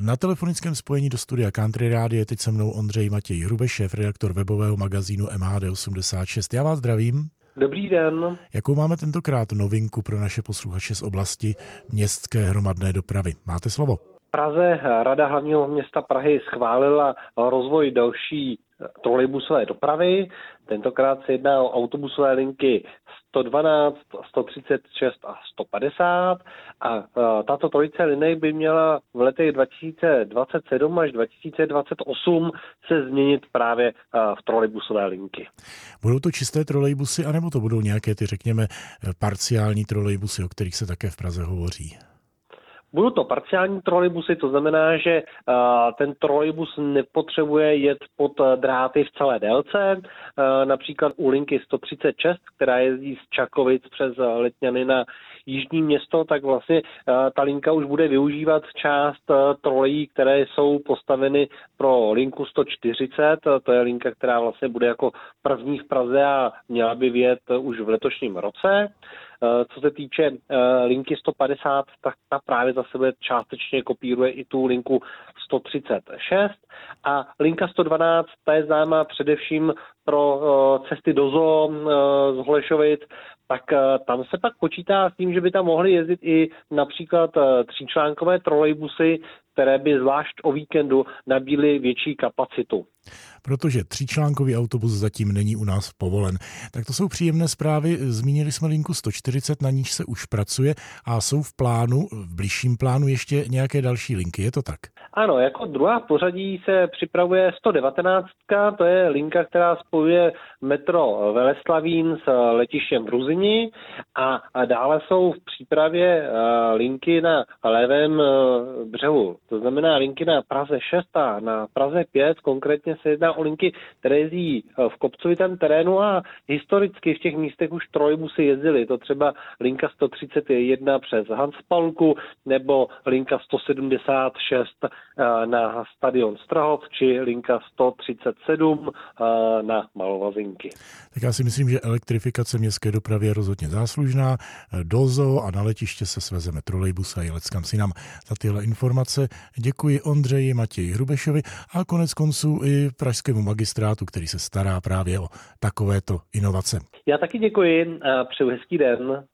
Na telefonickém spojení do studia Country Radio je teď se mnou Ondřej Matěj Hrube, šéf redaktor webového magazínu MHD86. Já vás zdravím. Dobrý den. Jakou máme tentokrát novinku pro naše posluchače z oblasti městské hromadné dopravy? Máte slovo. Praze Rada hlavního města Prahy schválila rozvoj další trolejbusové dopravy. Tentokrát se jedná o autobusové linky 112, 136 a 150 a tato trojice linek by měla v letech 2027 až 2028 se změnit právě v trolejbusové linky. Budou to čisté trolejbusy, anebo to budou nějaké ty, řekněme, parciální trolejbusy, o kterých se také v Praze hovoří? Budou to parciální trolejbusy, to znamená, že ten trolejbus nepotřebuje jet pod dráty v celé délce. Například u linky 136, která jezdí z Čakovic přes Letňany na Jižní město, tak vlastně ta linka už bude využívat část trolejí, které jsou postaveny pro linku 140. To je linka, která vlastně bude jako první v Praze a měla by vyjet už v letošním roce. Eh, co se týče eh, linky 150, tak ta právě za sebe částečně kopíruje i tu linku 136 a linka 112, ta je známá především pro eh, cesty do zoo z Holešovic, tak tam se pak počítá s tím, že by tam mohly jezdit i například tříčlánkové trolejbusy, které by zvlášť o víkendu nabíly větší kapacitu protože tříčlánkový autobus zatím není u nás povolen. Tak to jsou příjemné zprávy. Zmínili jsme linku 140, na níž se už pracuje a jsou v plánu, v blížším plánu ještě nějaké další linky. Je to tak? Ano, jako druhá pořadí se připravuje 119, to je linka, která spojuje metro Veleslavín s letištěm v Ruzini a, a dále jsou v přípravě uh, linky na levém uh, břehu. To znamená linky na Praze 6 a na Praze 5, konkrétně se jedná o linky, které jezdí uh, v kopcovitém terénu a historicky v těch místech už trojbusy jezdily. To třeba linka 131 přes Hanspalku nebo linka 176 Eh, na stadion Strahov či linka 137 eh, na Malovazinky. Tak já si myslím, že elektrifikace městské dopravy je rozhodně záslužná. Eh, do zoo a na letiště se svezeme trolejbus a jelec kam si nám za tyhle informace. Děkuji Ondřeji Matěji Hrubešovi a konec konců i pražskému magistrátu, který se stará právě o takovéto inovace. Já taky děkuji a přeju hezký den.